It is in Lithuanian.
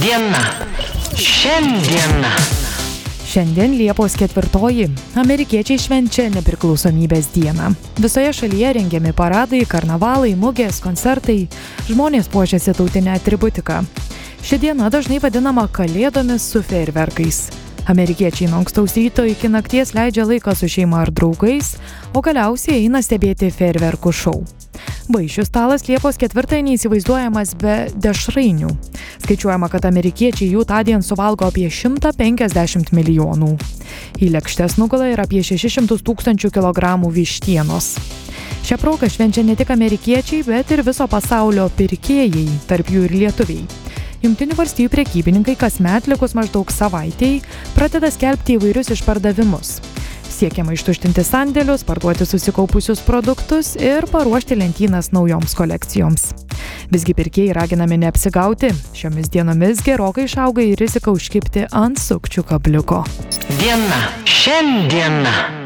Diena. Šiandiena. Šiandien Liepos ketvirtoji amerikiečiai švenčia nepriklausomybės dieną. Visoje šalyje rengiami paradai, karnavalai, mugės, koncertai, žmonės puošiasi tautinę atributiką. Ši diena dažnai vadinama kalėdomis su fejerverkais. Amerikiečiai nuo ankstaus ryto iki nakties leidžia laiką su šeima ar draugais, o galiausiai eina stebėti fejerverkų šou. Vaišių stalas Liepos 4 neįsivaizduojamas be dešrainių. Skaičiuojama, kad amerikiečiai jų tądien suvalgo apie 150 milijonų. Į lėkštes nugula ir apie 600 tūkstančių kilogramų vištienos. Šią progą švenčia ne tik amerikiečiai, bet ir viso pasaulio pirkėjai, tarp jų ir lietuviai. Junktinių valstybių prekybininkai kasmet likus maždaug savaitėjai pradeda skelbti įvairius išpardavimus. Siekiama ištuštinti sandėlius, parduoti susikaupusius produktus ir paruošti lentynas naujoms kolekcijoms. Visgi pirkėjai raginami neapsigauti. Šiomis dienomis gerokai išauga į riziką užkipti ant sukčių kabliuko. Diena. Šiandiena.